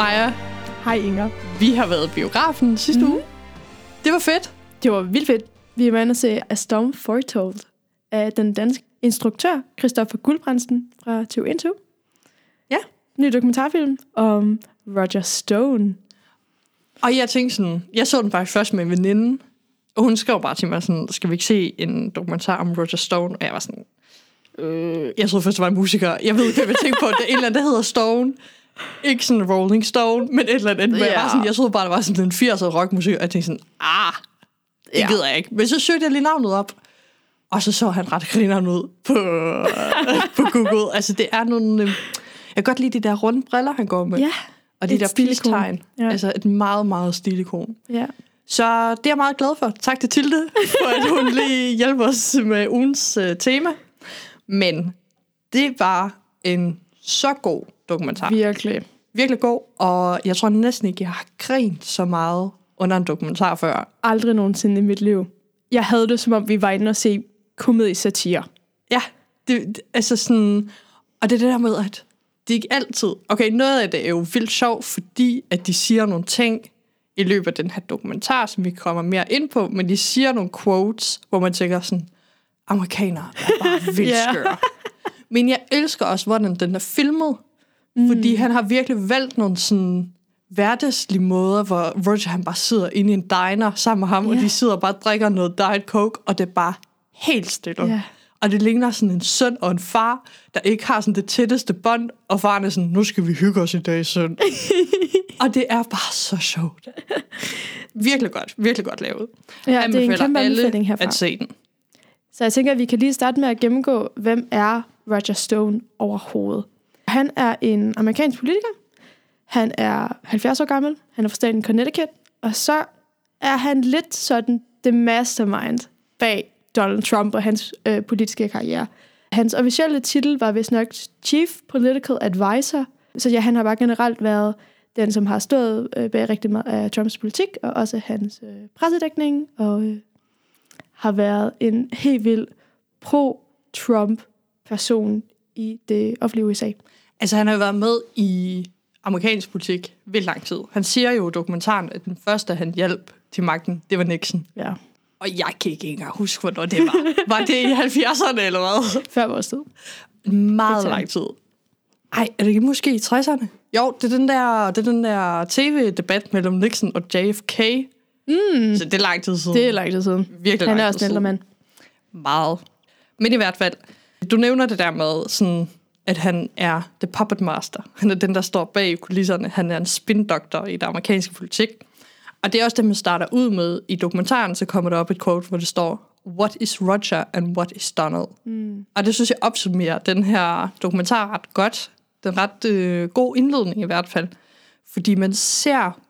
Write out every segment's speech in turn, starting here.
Maja, Hej Inger. vi har været i biografen sidste Mhm. uge. Det var fedt. Det var vildt fedt. Vi var inde og se A Storm Foretold af den danske instruktør, Christoffer Guldbrandsen fra 2021. Ja. Ny dokumentarfilm om Roger Stone. Og jeg tænkte sådan, jeg så den faktisk først med en veninde, og hun skrev bare til mig sådan, skal vi ikke se en dokumentar om Roger Stone? Og jeg var sådan, øh, jeg troede først, det var en musiker. Jeg ved ikke, hvad jeg tænkte på. Det er en eller anden, der hedder Stone. Ikke sådan Rolling Stone, men et eller andet. Men jeg, Ja. var sådan, jeg troede bare, det var sådan en 80'er rockmusik, og jeg tænkte sådan, ah, det Ja. gider jeg ikke. Men så søgte jeg lige navnet op, og så så han ret grineren ud på, på Google. Altså, det er nogle... Øh, jeg kan godt lide de der runde briller, han går med. Ja. Og de der peace-tegn. Ja. Altså et meget, meget stilikon. Ja. Så det er jeg meget glad for. Tak til Tilde, for at hun lige hjælper os med ugens uh, tema. Men det var en så god dokumentar. Virkelig. Virkelig god, og jeg tror næsten ikke, jeg har grint så meget under en dokumentar før. Aldrig nogensinde i mit liv. Jeg havde det, som om vi var inde og se komediesatire. Ja, det, det, altså sådan... Og det er det der med, at det ikke altid... Okay, noget af det er jo vildt sjovt, fordi at de siger nogle ting i løbet af den her dokumentar, som vi kommer mere ind på, men de siger nogle quotes, hvor man tænker sådan, amerikanere er bare vildt skøre. Men jeg elsker også, hvordan den er filmet, mm. fordi han har virkelig valgt nogle sådan hverdagslige måder, hvor Roger han bare sidder inde i en diner sammen med ham, og Ja. de sidder og bare og drikker noget Diet Coke, og det er bare helt stille. Ja. Og det ligner sådan en søn og en far, der ikke har sådan det tætteste bånd, og faren er sådan, nu skal vi hygge os i dag, søn. og det er bare så sjovt. Virkelig godt, virkelig godt lavet. Ja, det er en kæmpe alle herfra. at se den. Så jeg tænker, at vi kan lige starte med at gennemgå, hvem er Roger Stone overhovedet. Han er en amerikansk politiker. Han er 70 år gammel. Han er fra staten Connecticut. Og så er han lidt sådan the mastermind bag Donald Trump og hans øh, politiske karriere. Hans officielle titel var vist nok Chief Political Advisor. Så ja, han har bare generelt været den, som har stået øh, bag rigtig meget af Trumps politik, og også hans øh, pressedækning, og øh, har været en helt vild pro-Trump-person i det offentlige USA. Altså, han har jo været med i amerikansk politik vildt lang tid. Han siger jo i dokumentaren, at den første, han hjalp til magten, det var Nixon. Ja. Og jeg kan ikke engang huske, hvornår det var. Var det i 70'erne eller hvad? Før vores tid. Meget lang tid. Ej, er det ikke måske i 60'erne? Jo, det er den der, det er den der tv-debat mellem Nixon og JFK. Mm. Så det er lang tid siden. Det er lang tid siden. virkelig Han er også en ældre mand. Meget. Men i hvert fald, du nævner det der med, sådan, at han er the puppet master. Han er den, der står bag kulisserne. Han er en spindoktor i det amerikanske politik. Og det er også det, man starter ud med. I dokumentaren, så kommer der op et quote, hvor det står, What is Roger and what is Donald? Mm. Og det synes jeg opsummerer den her dokumentar ret godt. Den ret øh, god indledning i hvert fald. Fordi man ser,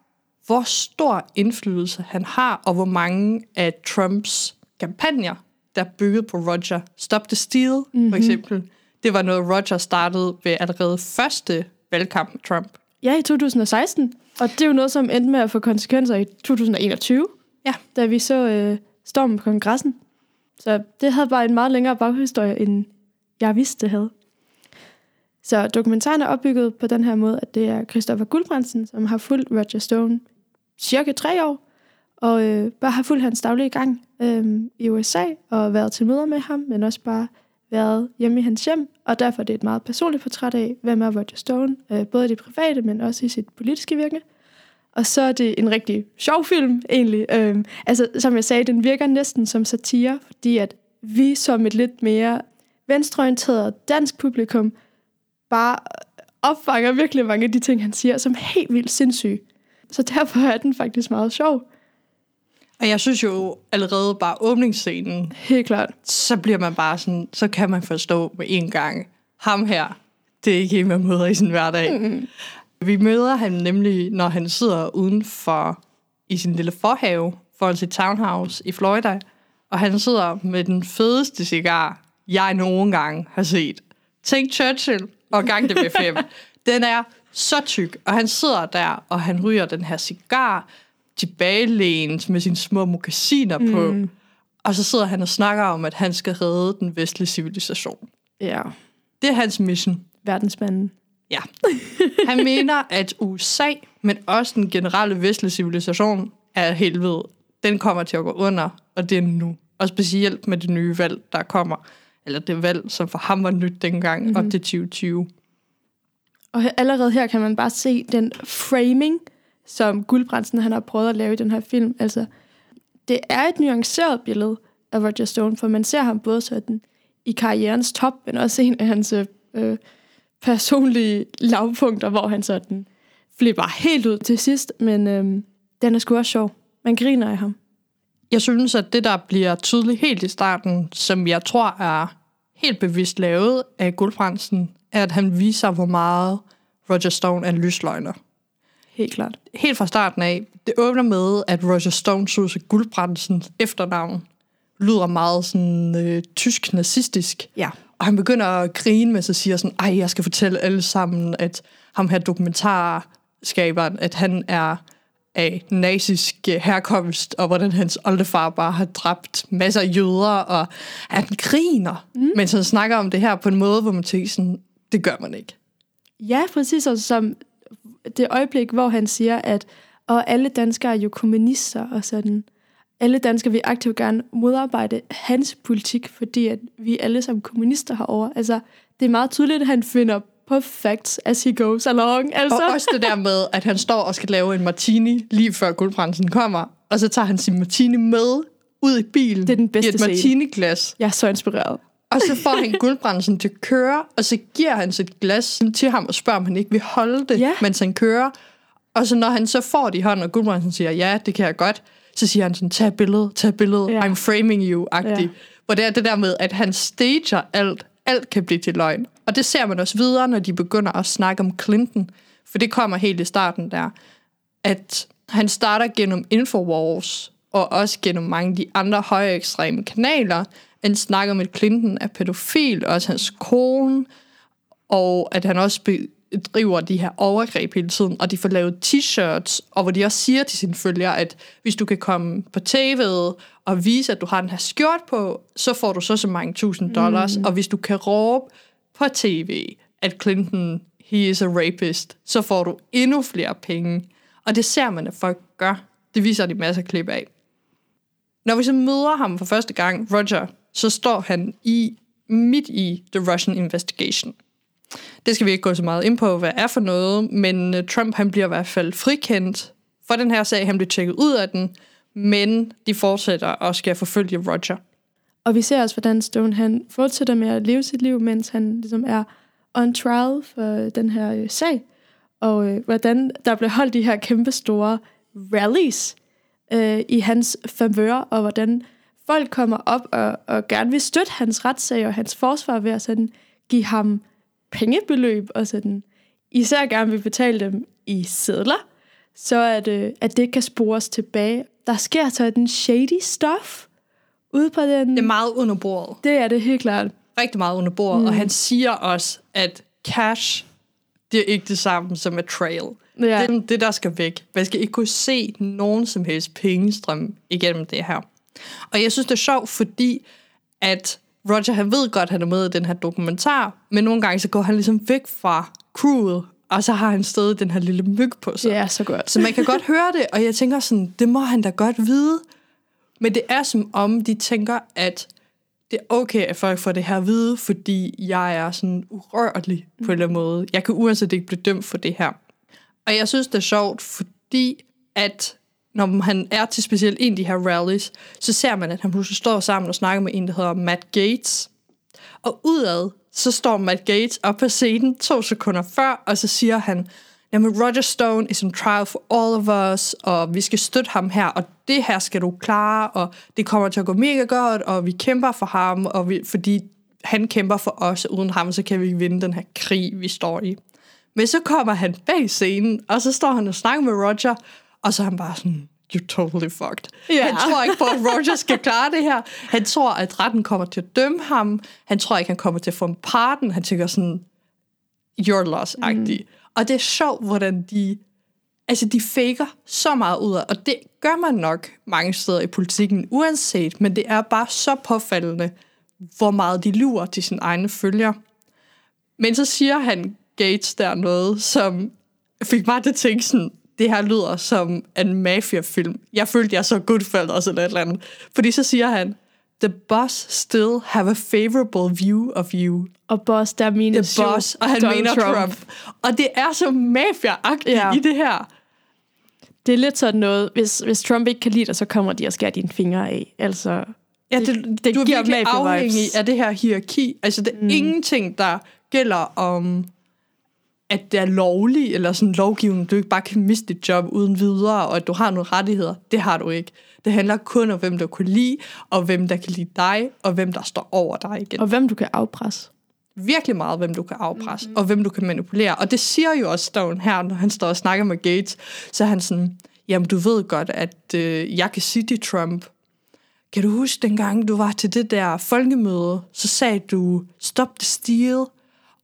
hvor stor indflydelse han har, og hvor mange af Trumps kampagner, der er bygget på Roger. Stop the Steal, mm-hmm. for eksempel. Det var noget, Roger startede ved allerede første valgkamp med Trump. Ja, i 2016. Og det er jo noget, som endte med at få konsekvenser i 2021, Ja. da vi så øh, stormen på kongressen. Så det havde bare en meget længere baghistorie, end jeg vidste, det havde. Så dokumentaren er opbygget på den her måde, at det er Christopher Guldbrandsen, som har fulgt Roger Stone cirka tre år, og øh, bare har fulgt hans daglige gang øh, i USA, og været til møder med ham, men også bare været hjemme i hans hjem, og derfor er det et meget personligt portræt af, hvem er Roger Stone, øh, både i det private, men også i sit politiske virke. Og så er det en rigtig sjov film, egentlig. Øhm, altså, som jeg sagde, den virker næsten som satire, fordi at vi som et lidt mere venstreorienteret dansk publikum bare opfanger virkelig mange af de ting, han siger, som helt vildt sindssyge. Så derfor er den faktisk meget sjov. Og jeg synes jo allerede bare åbningsscenen, Helt klart. så bliver man bare sådan, så kan man forstå med en gang, ham her, det er ikke en, man møder i sin hverdag. Mm. Vi møder ham nemlig, når han sidder uden for i sin lille forhave foran sit townhouse i Florida, og han sidder med den fedeste cigar, jeg nogen gange har set. Tænk Churchill og gang det med fem. Den er så tyk, og han sidder der, og han ryger den her cigar, tilbagelænet med sine små mokassiner mm. på, og så sidder han og snakker om, at han skal redde den vestlige civilisation. Ja. Det er hans mission. Verdensmanden. Ja. Han mener, at USA, men også den generelle vestlige civilisation, er helvede. Den kommer til at gå under, og det er nu. Og specielt med det nye valg, der kommer. Eller det valg, som for ham var nyt dengang, mm-hmm. op til 2020. Og allerede her kan man bare se den framing, som Guldbrandsen han har prøvet at lave i den her film. Altså, det er et nuanceret billede af Roger Stone, for man ser ham både sådan i karrierens top, men også en af hans øh, personlige lavpunkter, hvor han sådan flipper helt ud til sidst, men øh, den er sgu også sjov. Man griner af ham. Jeg synes, at det, der bliver tydeligt helt i starten, som jeg tror er helt bevidst lavet af Guldbrandsen, er, at han viser, hvor meget Roger Stone er en lysløgner. Helt klart. Helt fra starten af. Det åbner med, at Roger Stone at Guldbrandsens efternavn lyder meget sådan øh, tysk nazistisk. Ja. Og han begynder at grine med sig og siger sådan, ej, jeg skal fortælle alle sammen, at ham her dokumentarskaberen, at han er af nazisk herkomst, og hvordan hans oldefar bare har dræbt masser af jøder, og han griner, mm. mens han snakker om det her på en måde, hvor man tænker sådan, det gør man ikke. Ja, præcis. Og som det øjeblik, hvor han siger, at og alle danskere er jo kommunister, og sådan, alle danskere vil aktivt gerne modarbejde hans politik, fordi at vi alle sammen kommunister herover. Altså, det er meget tydeligt, at han finder på facts as he goes along. Altså. Og også det der med, at han står og skal lave en martini, lige før guldbrænsen kommer, og så tager han sin martini med ud i bilen Det er den bedste i et martini-glas. Jeg er så inspireret. Og så får han guldbrænsen til at køre, og så giver han sit glas til ham og spørger, om han ikke vil holde det, Ja. mens han kører. Og så når han så får det i hånden, og guldbrænsen siger, ja, det kan jeg godt, så siger han sådan, tag et billede, tag et billede, Ja. I'm framing you-agtig. Ja. Hvor det er det der med, at han stager alt, alt kan blive til løgn. Og det ser man også videre, når de begynder at snakke om Clinton. For det kommer helt i starten der, at han starter gennem Infowars, og også gennem mange af de andre højere ekstreme kanaler. Han snakker om, at Clinton er pædofil, også hans kone, og at han også bedriver de her overgreb hele tiden, og de får lavet t-shirts, og hvor de også siger til sine følgere, at hvis du kan komme på tv'et og vise, at du har den her skjort på, så får du så så mange tusind dollars, mm. og hvis du kan råbe på tv, at Clinton, he is a rapist, så får du endnu flere penge. Og det ser man, at folk gør. Det viser de masser af klip af. Når vi så møder ham for første gang, Roger, så står han i midt i The Russian Investigation. Det skal vi ikke gå så meget ind på, hvad er for noget, men øh, Trump han bliver i hvert fald frikendt for den her sag. Han bliver tjekket ud af den, men de fortsætter og skal forfølge Roger. Og vi ser også, hvordan Stone han fortsætter med at leve sit liv, mens han ligesom er on trial for den her øh, sag. Og øh, hvordan der blev holdt de her kæmpe store rallies øh, i hans favør, og hvordan folk kommer op og, og gerne vil støtte hans retssag og hans forsvar ved at sådan give ham pengebeløb og sådan især gerne vil betale dem i sedler, så at, øh, at det kan spores tilbage. Der sker så den shady stuff ude på den... Det er meget under bordet. Det er det helt klart. Rigtig meget under bordet. Mm. Og han siger også, at cash, det er ikke det samme som et trail. Ja. Det er det, der skal væk. Man skal ikke kunne se nogen som helst pengestrøm igennem det her. Og jeg synes, det er sjovt, fordi at Roger, han ved godt, at han er med i den her dokumentar, men nogle gange så går han ligesom væk fra crewet, og så har han stadig den her lille myg på sig. Er så godt. Så man kan godt høre det, og jeg tænker sådan, det må han da godt vide. Men det er som om, de tænker, at det er okay, at folk får det her at vide, fordi jeg er sådan urørlig på en eller anden måde. Jeg kan uanset ikke blive dømt for det her. Og jeg synes, det er sjovt, fordi at når han er til specielt en af de her rallies, så ser man, at han pludselig står sammen og snakker med en, der hedder Matt Gates. Og udad, så står Matt Gates op på scenen to sekunder før, og så siger han, jamen Roger Stone is on trial for all of us, og vi skal støtte ham her, og det her skal du klare, og det kommer til at gå mega godt, og vi kæmper for ham, og vi, fordi han kæmper for os, og uden ham, så kan vi vinde den her krig, vi står i. Men så kommer han bag scenen, og så står han og snakker med Roger, og så er han bare sådan, you're totally fucked. Ja. Han tror ikke på, at Roger skal klare det her. Han tror, at retten kommer til at dømme ham. Han tror ikke, han kommer til at få en pardon. Han tænker sådan, your loss-agtig. Mm. Og det er sjovt, hvordan de... Altså, de faker så meget ud af, og det gør man nok mange steder i politikken, uanset, men det er bare så påfaldende, hvor meget de lurer til sine egne følger. Men så siger han Gates der noget, som fik mig til at tænke sådan, det her lyder som en mafiafilm. Jeg følte, jeg så Goodfellas eller et eller andet. Fordi så siger han, the boss still have a favorable view of you. Og boss, der mener The boss, og han Donald mener Trump. Trump. Og det er så mafia-agtigt Ja. i det her. Det er lidt sådan noget, hvis, hvis Trump ikke kan lide dig, så kommer de og skærer dine fingre af. Altså, Ja, Det- det, det du er giver virkelig afhængig af det her hierarki. Altså, det er mm. ingenting, der gælder om, at det er lovligt, eller sådan lovgivning, du ikke bare kan miste dit job uden videre, og at du har nogle rettigheder. Det har du ikke. Det handler kun om, hvem du kan lide, og hvem der kan lide dig, og hvem der står over dig igen. og hvem du kan afpresse. virkelig meget, hvem du kan afpresse, mm-hmm. og hvem du kan manipulere. Og det siger jo også Stone her, når han står og snakker med Gates. Så er han sådan, jamen du ved godt, at øh, jeg kan sige til Trump, kan du huske dengang, du var til det der folkemøde, så sagde du, stop the steal,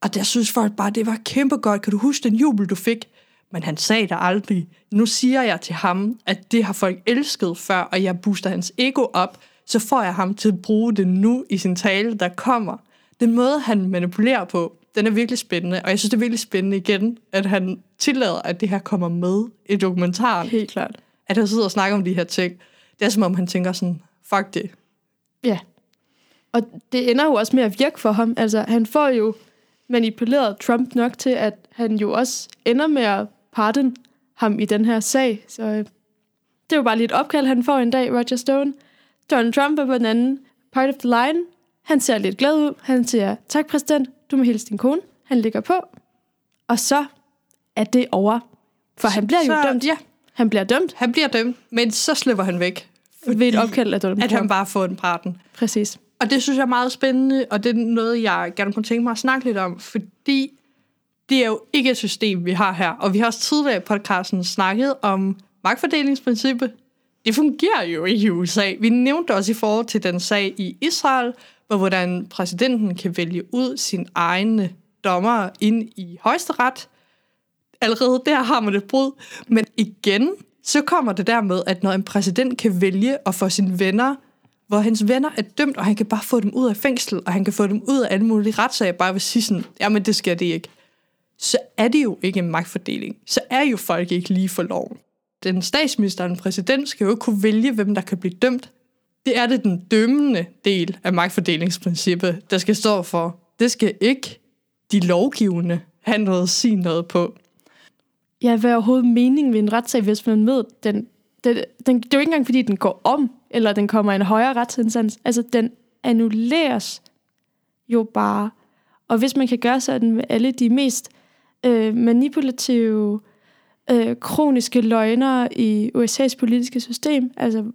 og der synes folk bare, det var kæmpe godt. Kan du huske den jubel, du fik? Men han sagde det aldrig. Nu siger jeg til ham, at det har folk elsket før, og jeg booster hans ego op, så får jeg ham til at bruge det nu i sin tale, der kommer. Den måde, han manipulerer på, den er virkelig spændende, og jeg synes, det er virkelig spændende igen, at han tillader, at det her kommer med i dokumentaren. Helt klart. At han sidder og snakker om de her ting. Det er som om, han tænker sådan, fuck det. Ja. Og det ender jo også med at virke for ham. Altså, han får jo manipuleret Trump nok til, at han jo også ender med at pardon ham i den her sag. Så øh, det er jo bare lige et opkald, han får en dag, Roger Stone. Donald Trump er på den anden part of the line. Han ser lidt glad ud. Han siger, tak præsident, du må hilse din kone. Han ligger på. Og så er det over. For han bliver jo så, dømt. Ja, Han bliver dømt han bliver dømt, men så slipper han væk. ved et opkald af Donald At Trump. han bare får en parten. Præcis. Og det synes jeg er meget spændende, og det er noget, jeg gerne kunne tænke mig at snakke lidt om, fordi det er jo ikke et system, vi har her. Og vi har også tidligere i podcasten snakket om magtfordelingsprincippet. Det fungerer jo i USA. Vi nævnte også i forhold til den sag i Israel, hvor hvordan præsidenten kan vælge ud sin egne dommer ind i højesteret. Allerede der har man et brud. Men igen, så kommer det der med, at når en præsident kan vælge at få sine venner hvor hans venner er dømt, og han kan bare få dem ud af fængsel, og han kan få dem ud af alle mulige retssager, bare ved sige sådan, jamen det skal det ikke. Så er det jo ikke en magtfordeling. Så er jo folk ikke lige for loven. Den statsminister og den præsident skal jo ikke kunne vælge, hvem der kan blive dømt. Det er det den dømmende del af magtfordelingsprincippet, der skal stå for. Det skal ikke de lovgivende have noget at sige noget på. Ja, hvad er overhovedet meningen ved en retssag, hvis man ved, den, den, den, det er jo ikke engang, fordi den går om, eller den kommer i en højere retsinstans. Altså, den annulleres jo bare. Og hvis man kan gøre sådan med alle de mest øh, manipulative, øh, kroniske løgner i USA's politiske system, altså,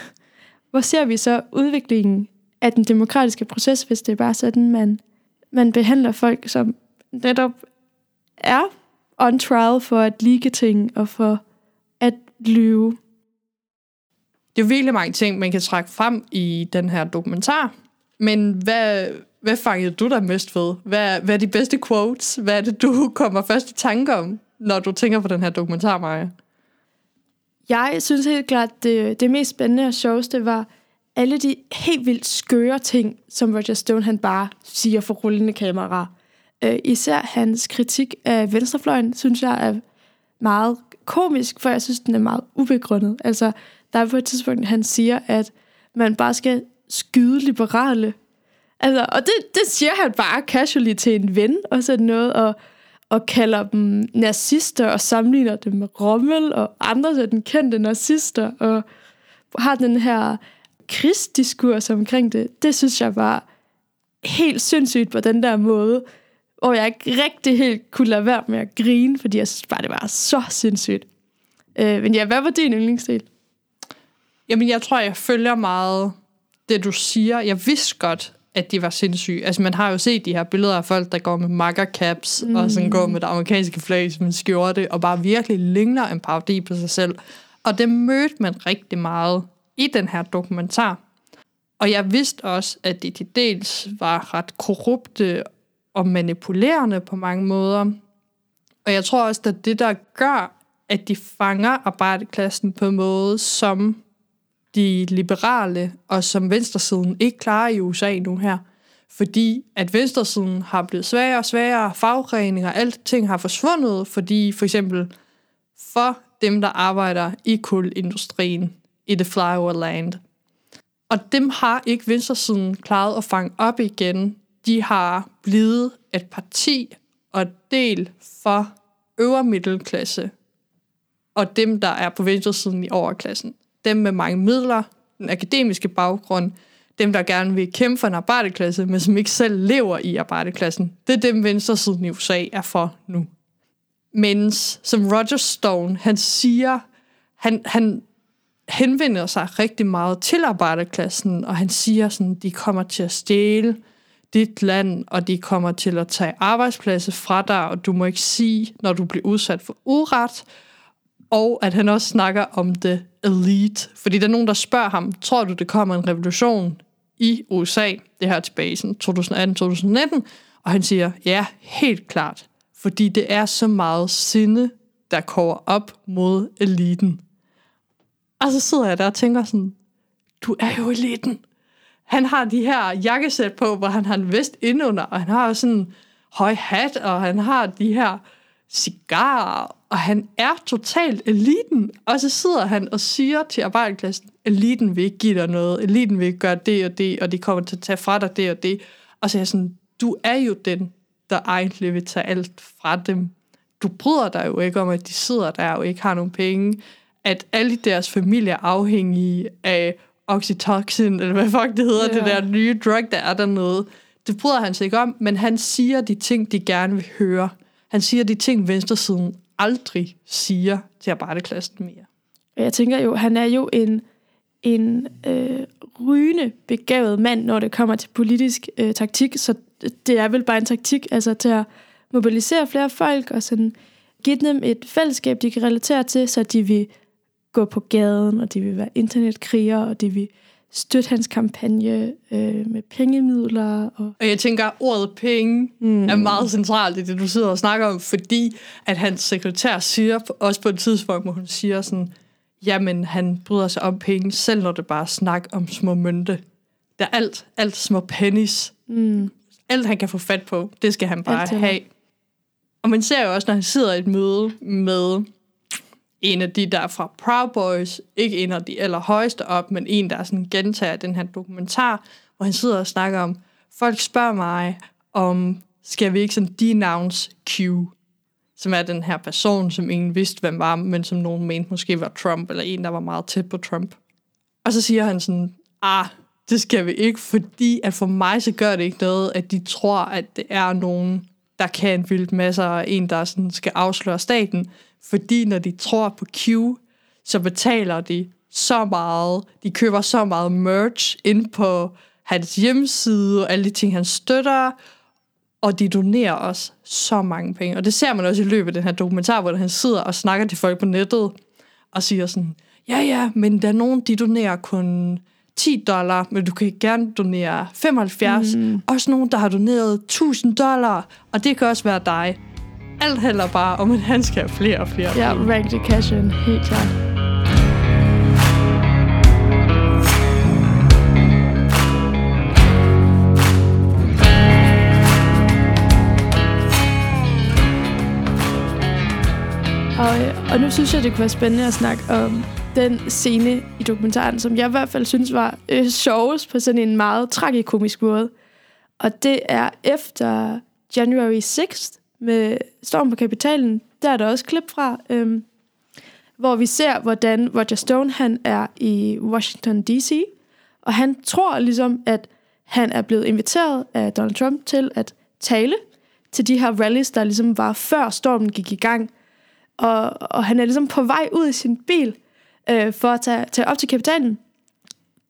hvor ser vi så udviklingen af den demokratiske proces, hvis det er bare sådan, man, man behandler folk, som netop er on trial for at ligge ting og for at lyve. Det er virkelig mange ting, man kan trække frem i den her dokumentar. Men hvad, hvad fangede du der mest ved? Hvad, hvad er de bedste quotes? Hvad er det, du kommer først i tanke om, når du tænker på den her dokumentar, Maja? Jeg synes helt klart, det, det mest spændende og sjoveste var alle de helt vildt skøre ting, som Roger Stone han bare siger for rullende kamera. Øh, især hans kritik af venstrefløjen, synes jeg er meget komisk, for jeg synes, den er meget ubegrundet. Altså, der er på et tidspunkt, han siger, at man bare skal skyde liberale. Altså, og det, det siger han bare casually til en ven og sådan noget, og, og kalder dem nazister og sammenligner dem med Rommel og andre sådan kendte nazister, og har den her krigsdiskurs omkring det. Det synes jeg var helt sindssygt på den der måde, hvor jeg ikke rigtig helt kunne lade være med at grine, fordi jeg synes bare, det var så sindssygt. Øh, men ja, hvad var din yndlingsdel? Jamen, jeg tror, jeg følger meget det, du siger. Jeg vidste godt, at de var sindssyge. Altså, man har jo set de her billeder af folk, der går med makker caps, mm. og sådan går med det amerikanske flag som en skjorte, og bare virkelig ligner en parodi på sig selv. Og det mødte man rigtig meget i den her dokumentar. Og jeg vidste også, at de til dels var ret korrupte og manipulerende på mange måder. Og jeg tror også, at det, der gør, at de fanger arbejderklassen på en måde, som de liberale og som venstresiden ikke klarer i USA nu her. fordi at venstresiden har blevet svagere og svagere, fagforeninger, alt ting har forsvundet, fordi for eksempel for dem, der arbejder i kulindustrien i The flyover Land. Og dem har ikke venstresiden klaret at fange op igen. De har blevet et parti og del for øvre middelklasse, og dem, der er på venstresiden i overklassen. Dem med mange midler, den akademiske baggrund, dem, der gerne vil kæmpe for en arbejderklasse, men som ikke selv lever i arbejderklassen. Det er dem, venstresiden i USA er for nu. Mens, som Roger Stone, han siger, han, han henvender sig rigtig meget til arbejderklassen, og han siger sådan, de kommer til at stjæle dit land, og de kommer til at tage arbejdspladser fra dig, og du må ikke sige, når du bliver udsat for uret, og at han også snakker om det elite. Fordi der er nogen, der spørger ham, tror du, det kommer en revolution i USA, det her tilbage i 2018-2019? Og han siger, ja, helt klart. Fordi det er så meget sinde, der kommer op mod eliten. Og så sidder jeg der og tænker sådan, du er jo eliten. Han har de her jakkesæt på, hvor han har en vest indunder, og han har sådan en høj hat, og han har de her cigarer, og han er totalt eliten. Og så sidder han og siger til arbejderklassen, eliten vil ikke give dig noget, eliten vil ikke gøre det og det, og de kommer til at tage fra dig det og det. Og så er jeg sådan, du er jo den, der egentlig vil tage alt fra dem. Du bryder dig jo ikke om, at de sidder der og ikke har nogen penge. At alle deres familie er afhængige af oxytocin, eller hvad fuck det hedder, yeah. det der nye drug, der er dernede. Det bryder han sig ikke om, men han siger de ting, de gerne vil høre. Han siger de ting, venstresiden aldrig siger til arbejderklassen mere. Jeg tænker jo, han er jo en, en øh, rygende begavet mand, når det kommer til politisk øh, taktik, så det er vel bare en taktik, altså til at mobilisere flere folk og sådan give dem et fællesskab, de kan relatere til, så de vil gå på gaden, og de vil være internetkrigere, og de vil støtte hans kampagne øh, med pengemidler. Og... og jeg tænker, at ordet penge mm. er meget centralt i det, du sidder og snakker om, fordi at hans sekretær siger, også på et tidspunkt, hvor hun siger sådan, jamen han bryder sig om penge, selv når det bare er snak om små mønte. Der er alt, alt små pennies. Mm. Alt han kan få fat på, det skal han bare have. Og man ser jo også, når han sidder i et møde med en af de, der er fra Proud Boys, ikke en af de allerhøjeste op, men en, der sådan gentager den her dokumentar, hvor han sidder og snakker om, folk spørger mig, om skal vi ikke sådan denounce Q, som er den her person, som ingen vidste, hvem var, men som nogen mente måske var Trump, eller en, der var meget tæt på Trump. Og så siger han sådan, ah, det skal vi ikke, fordi at for mig så gør det ikke noget, at de tror, at det er nogen, der kan vildt masser, og en, der sådan skal afsløre staten. Fordi når de tror på Q, så betaler de så meget, de køber så meget merch ind på hans hjemmeside og alle de ting, han støtter, og de donerer også så mange penge. Og det ser man også i løbet af den her dokumentar, hvor han sidder og snakker til folk på nettet, og siger sådan, ja ja, men der er nogen, de donerer kun 10 dollar, men du kan gerne donere 75. Mm. Også nogen, der har doneret 1000 dollar, og det kan også være dig. Alt handler bare om, at han skal have flere og flere. Ja, rank the cash in, helt klart. Og, øh, og nu synes jeg, det kunne være spændende at snakke om den scene i dokumentaren, som jeg i hvert fald synes var øh, sjovest på sådan en meget tragikomisk måde. Og det er efter January 6th med Storm på Kapitalen. Der er der også klip fra, øhm, hvor vi ser, hvordan Roger Stone han er i Washington D.C., og han tror ligesom, at han er blevet inviteret af Donald Trump til at tale til de her rallies, der ligesom var før stormen gik i gang. Og, og han er ligesom på vej ud i sin bil, øh, for at tage, tage op til kapitalen,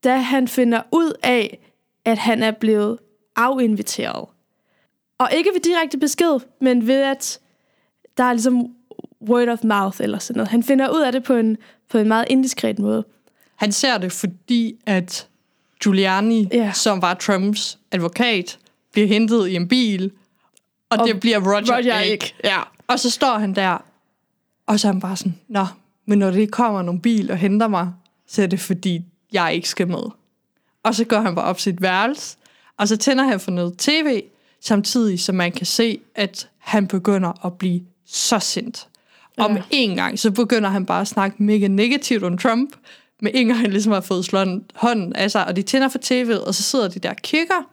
da han finder ud af, at han er blevet afinviteret. Og ikke ved direkte besked, men ved at der er ligesom word of mouth eller sådan noget. Han finder ud af det på en, på en meget indiskret måde. Han ser det, fordi at Giuliani, yeah. som var Trumps advokat, bliver hentet i en bil, og, og det bliver Roger, Roger ikke. ikke. Ja. Og så står han der, og så er han bare sådan, nå, men når det kommer nogle bil og henter mig, så er det fordi, jeg ikke skal med. Og så går han bare op sit værelse, Og så tænder han for noget tv, samtidig som man kan se, at han begynder at blive så sindt. Og med en gang, så begynder han bare at snakke mega negativt om Trump, med en gang han ligesom har fået slået hånden af sig, og de tænder for tv'et, og så sidder de der og kigger,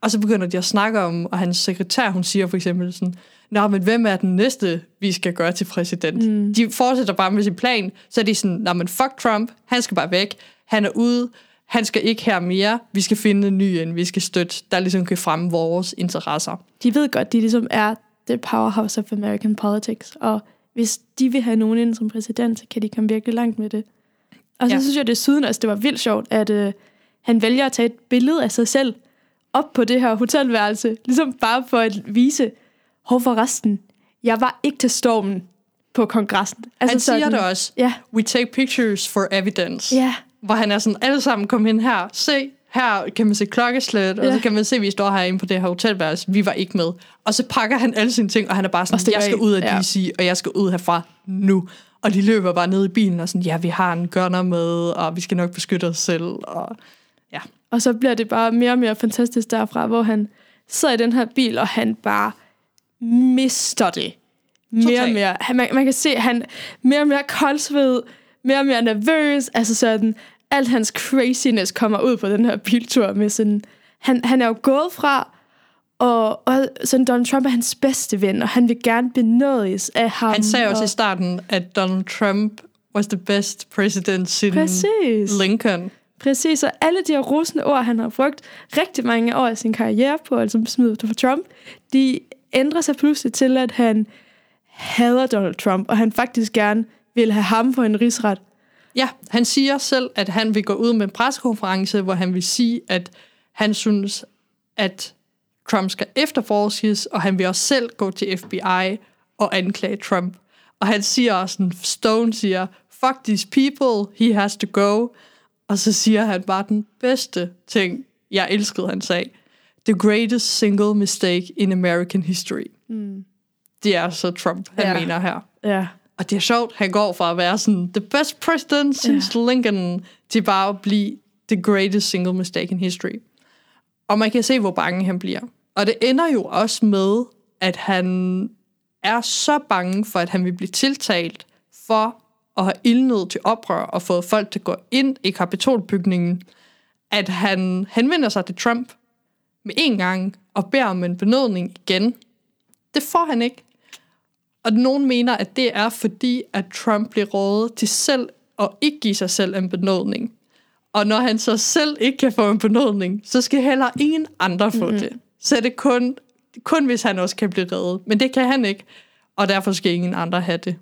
og så begynder de at snakke om, og hans sekretær, hun siger for eksempel sådan, Nå, men hvem er den næste, vi skal gøre til præsident? Mm. De fortsætter bare med sin plan, så er de sådan, Nå, men fuck Trump, han skal bare væk, han er ude, han skal ikke her mere, vi skal finde en ny en, vi skal støtte, der ligesom kan fremme vores interesser. De ved godt, de ligesom er the powerhouse of American politics, og hvis de vil have nogen ind som præsident, så kan de komme virkelig langt med det. Og så ja. synes jeg desuden, altså, det var vildt sjovt, at øh, han vælger at tage et billede af sig selv op på det her hotelværelse, ligesom bare for at vise, hov for resten, jeg var ikke til stormen på kongressen. Altså han siger sådan, det også. Ja. We take pictures for evidence. Ja. Hvor han er sådan, alle sammen kom ind her, se, her kan man se klokkeslæt, ja. og så kan man se, at vi står herinde på det her hotelværelse. Vi var ikke med. Og så pakker han alle sine ting, og han er bare sådan, jeg skal ud af DC, ja. og jeg skal ud herfra nu. Og de løber bare ned i bilen og sådan, ja, vi har en gunner med, og vi skal nok beskytte os selv. Og, ja. og så bliver det bare mere og mere fantastisk derfra, hvor han sidder i den her bil, og han bare mister det. Mere og mere. Han, man, man kan se, at han mere og mere koldsved, mere og mere nervøs. Altså sådan, alt hans craziness kommer ud på den her biltur med sådan, han, han er jo gået fra, og, og sådan Donald Trump er hans bedste ven, og han vil gerne benådes af ham. Han sagde også og, i starten, at Donald Trump was the best president since Præcis. Lincoln. Præcis, og alle de her rosende ord, han har brugt rigtig mange år af sin karriere på, altså smidt for Trump, de ændrer sig pludselig til, at han hader Donald Trump, og han faktisk gerne vil have ham på en rigsret. Ja, han siger selv, at han vil gå ud med en pressekonference, hvor han vil sige, at han synes, at Trump skal efterforskes, og han vil også selv gå til FBI og anklage Trump. Og han siger også, Stone siger, fuck these people, he has to go. Og så siger han bare den bedste ting, jeg elskede, han sagde. The greatest single mistake in American history. Mm. Det er så Trump, han ja. mener her. Ja. Og det er sjovt, han går fra at være sådan the best president since yeah. Lincoln, til bare at blive the greatest single mistake in history. Og man kan se, hvor bange han bliver. Og det ender jo også med, at han er så bange for, at han vil blive tiltalt for at have ildnød til oprør og fået folk til at gå ind i kapitolbygningen, at han henvender sig til Trump med en gang og beder om en benådning igen. Det får han ikke. Og nogen mener, at det er fordi, at Trump bliver rådet til selv at ikke give sig selv en benådning. Og når han så selv ikke kan få en benådning, så skal heller ingen andre få mm-hmm. det. Så er det kun, kun, hvis han også kan blive reddet. Men det kan han ikke, og derfor skal ingen andre have det.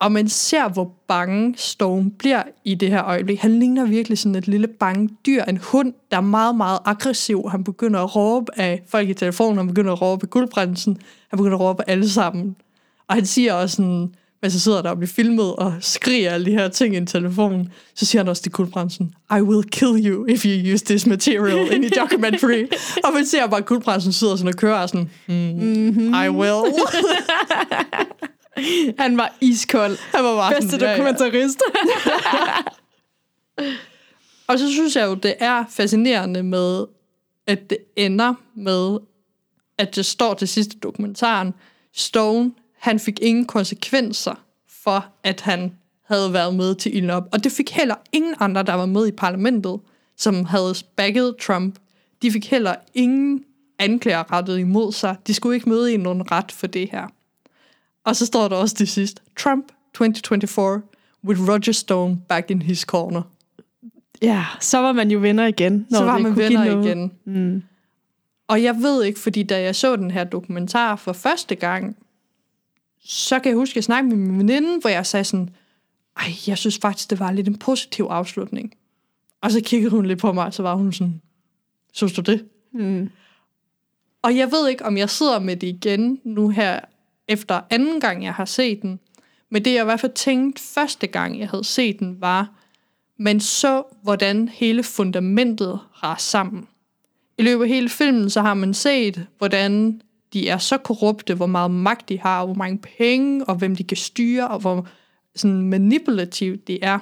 Og man ser, hvor bange Stone bliver i det her øjeblik. Han ligner virkelig sådan et lille bange dyr. En hund, der er meget, meget aggressiv. Han begynder at råbe af folk i telefonen. Han begynder at råbe af guldprinsen. Han begynder at råbe af alle sammen. Og han siger også sådan, mens så sidder der og bliver filmet og skriger alle de her ting i en telefon, så siger han også til guldprinsen, I will kill you if you use this material in a documentary. og man ser bare, at guldprinsen sidder sådan og kører og sådan, mm, mm-hmm. I will. Han var iskold. Han var bare Bedste sådan, dokumentarist. og så synes jeg jo, det er fascinerende med, at det ender med, at det står til sidste dokumentaren, Stone, han fik ingen konsekvenser for, at han havde været med til ilden op. Og det fik heller ingen andre, der var med i parlamentet, som havde backet Trump. De fik heller ingen anklager rettet imod sig. De skulle ikke møde i nogen ret for det her. Og så står der også til sidst, Trump 2024 with Roger Stone back in his corner. Ja, så var man jo venner igen. Når så var man venner igen. Mm. Og jeg ved ikke, fordi da jeg så den her dokumentar for første gang, så kan jeg huske, at jeg snakkede med min veninde, hvor jeg sagde sådan, ej, jeg synes faktisk, det var lidt en positiv afslutning. Og så kiggede hun lidt på mig, og så var hun sådan, synes du det? Mm. Og jeg ved ikke, om jeg sidder med det igen nu her, efter anden gang, jeg har set den. Men det, jeg i hvert fald tænkte første gang, jeg havde set den, var, man så, hvordan hele fundamentet rar sammen. I løbet af hele filmen, så har man set, hvordan de er så korrupte, hvor meget magt de har, hvor mange penge, og hvem de kan styre, og hvor sådan manipulativt de er.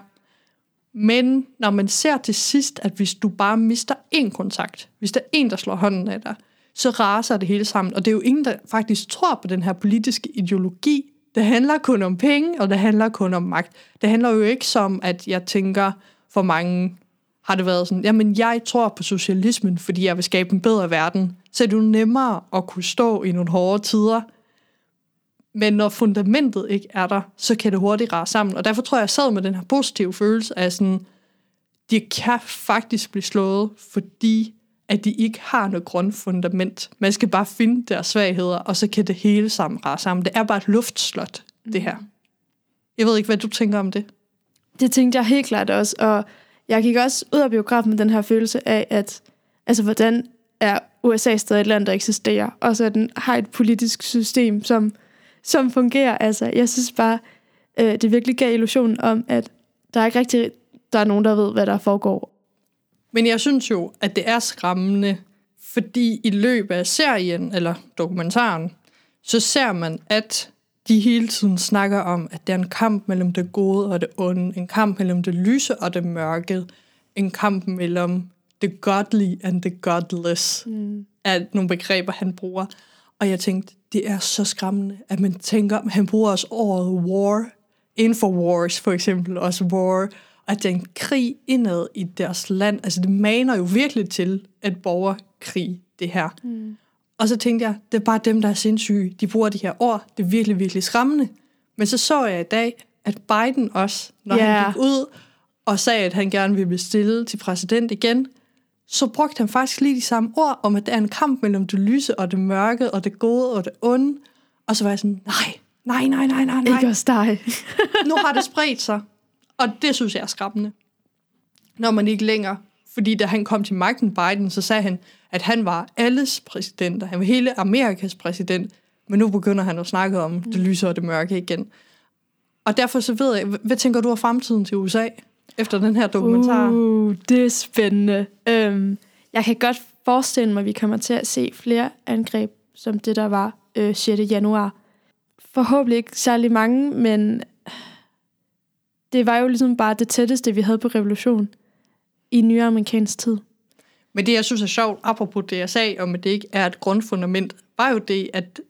Men når man ser til sidst, at hvis du bare mister én kontakt, hvis der er en, der slår hånden af dig, så raser det hele sammen. Og det er jo ingen, der faktisk tror på den her politiske ideologi. Det handler kun om penge, og det handler kun om magt. Det handler jo ikke som, at jeg tænker, for mange har det været sådan, jamen jeg tror på socialismen, fordi jeg vil skabe en bedre verden. Så er det jo nemmere at kunne stå i nogle hårde tider. Men når fundamentet ikke er der, så kan det hurtigt rase sammen. Og derfor tror jeg, jeg sad med den her positive følelse af sådan, de kan faktisk blive slået, fordi at de ikke har noget grundfundament. Man skal bare finde deres svagheder, og så kan det hele sammen rase sammen. Det er bare et luftslot, det her. Jeg ved ikke, hvad du tænker om det. Det tænkte jeg helt klart også, og jeg gik også ud af biografen med den her følelse af, at altså, hvordan er USA stadig et land, der eksisterer, og så den har et politisk system, som, som fungerer. Altså, jeg synes bare, øh, det virkelig gav illusionen om, at der er ikke rigtig der er nogen, der ved, hvad der foregår. Men jeg synes jo, at det er skræmmende, fordi i løbet af serien, eller dokumentaren, så ser man, at de hele tiden snakker om, at det er en kamp mellem det gode og det onde, en kamp mellem det lyse og det mørke, en kamp mellem the godly and the godless, mm. er nogle begreber, han bruger. Og jeg tænkte, det er så skræmmende, at man tænker, at han bruger også ordet war, infowars for eksempel, også war, at det er en krig indad i deres land. Altså det maner jo virkelig til et borgerkrig, det her. Mm. Og så tænkte jeg, det er bare dem, der er sindssyge. De bruger de her ord. Det er virkelig, virkelig skræmmende. Men så så jeg i dag, at Biden også, når yeah. han gik ud og sagde, at han gerne ville blive stillet til præsident igen, så brugte han faktisk lige de samme ord om, at det er en kamp mellem det lyse og det mørke, og det gode og det onde. Og så var jeg sådan, nej, nej, nej, nej, nej, nej. Ikke også dig. nu har det spredt sig. Og det synes jeg er skræmmende. Når man ikke længere, fordi da han kom til magten, Biden, så sagde han, at han var alles præsident, han var hele Amerikas præsident, men nu begynder han at snakke om det mm. lyse og det mørke igen. Og derfor så ved jeg, hvad tænker du om fremtiden til USA, efter den her dokumentar? Uh, det er spændende. Um, jeg kan godt forestille mig, at vi kommer til at se flere angreb, som det der var øh, 6. januar. Forhåbentlig ikke særlig mange, men det var jo ligesom bare det tætteste, vi havde på revolution i nyere amerikansk tid. Men det, jeg synes er sjovt, apropos det, jeg sagde om, at det ikke er et grundfundament, var jo det, at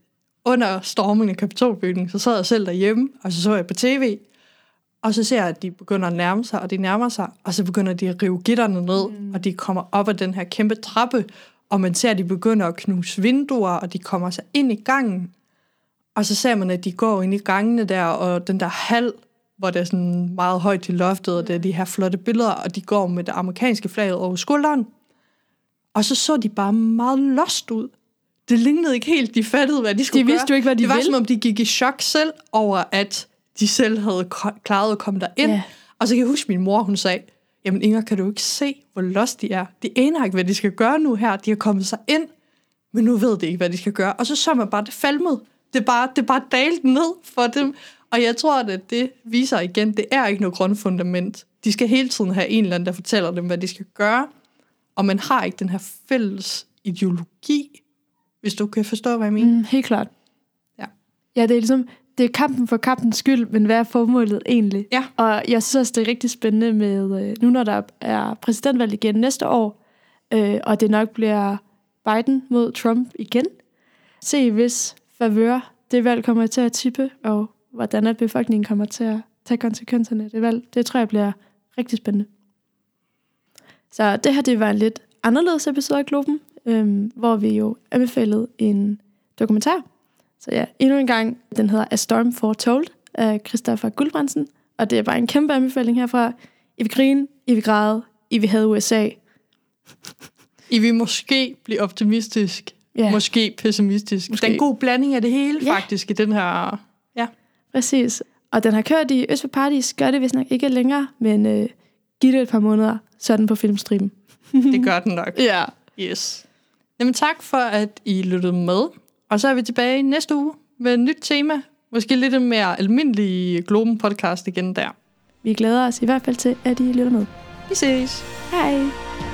under stormingen af kapitolbygningen, så sad jeg selv derhjemme, og så så jeg på tv, og så ser jeg, at de begynder at nærme sig, og de nærmer sig, og så begynder de at rive gitterne ned, mm. og de kommer op ad den her kæmpe trappe, og man ser, at de begynder at knuse vinduer, og de kommer sig ind i gangen. Og så ser man, at de går ind i gangene der, og den der hal, hvor det er sådan meget højt til loftet, og det er de her flotte billeder, og de går med det amerikanske flag over skulderen. Og så så de bare meget lost ud. Det lignede ikke helt, de fattede, hvad de skulle De vidste gøre. jo ikke, hvad de Det var ville. som om, de gik i chok selv over, at de selv havde ko- klaret at komme derind. Ja. Og så kan jeg huske, min mor, hun sagde, jamen Inger, kan du ikke se, hvor lost de er? De aner ikke, hvad de skal gøre nu her. De har kommet sig ind, men nu ved de ikke, hvad de skal gøre. Og så så man bare, det falmede. Det bare, det bare dalt ned for dem. Og jeg tror, at det viser igen, det er ikke noget grundfundament. De skal hele tiden have en eller anden, der fortæller dem, hvad de skal gøre. Og man har ikke den her fælles ideologi, hvis du kan forstå, hvad jeg mener. Mm, helt klart. Ja. Ja, det er ligesom, det er kampen for kampens skyld, men hvad er formålet egentlig? Ja. Og jeg synes også, det er rigtig spændende med, øh, nu når der er præsidentvalg igen næste år, øh, og det nok bliver Biden mod Trump igen, se hvis favør det valg kommer til at tippe, og hvordan at befolkningen kommer til at tage konsekvenserne af det valg. Det tror jeg bliver rigtig spændende. Så det her, det var en lidt anderledes episode af Globen, øhm, hvor vi jo anbefalede en dokumentar. Så ja, endnu en gang, den hedder A Storm Foretold af Christopher Guldbrandsen. Og det er bare en kæmpe anbefaling herfra. I vil grine, I vil græde, I vil have USA. I vil måske blive optimistisk, Ja. måske pessimistisk. Måske. Der er en god blanding af det hele, Ja. faktisk, i den her... Præcis. Og den har kørt i Øst for Paradis, gør det vist nok ikke længere, men øh, giv det et par måneder, så er den på filmstriben. Det gør den nok. Ja. Yes. Jamen tak for, at I lyttede med. Og så er vi tilbage næste uge med et nyt tema. Måske lidt en mere almindelig Globen podcast igen der. Vi glæder os i hvert fald til, at I lytter med. Vi ses. Hej!